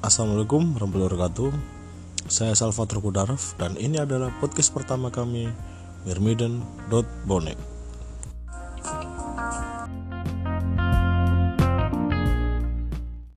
Assalamualaikum warahmatullahi wabarakatuh. Saya Salvatore Kudarov Dan ini adalah podcast pertama kami Mirmiden.bonek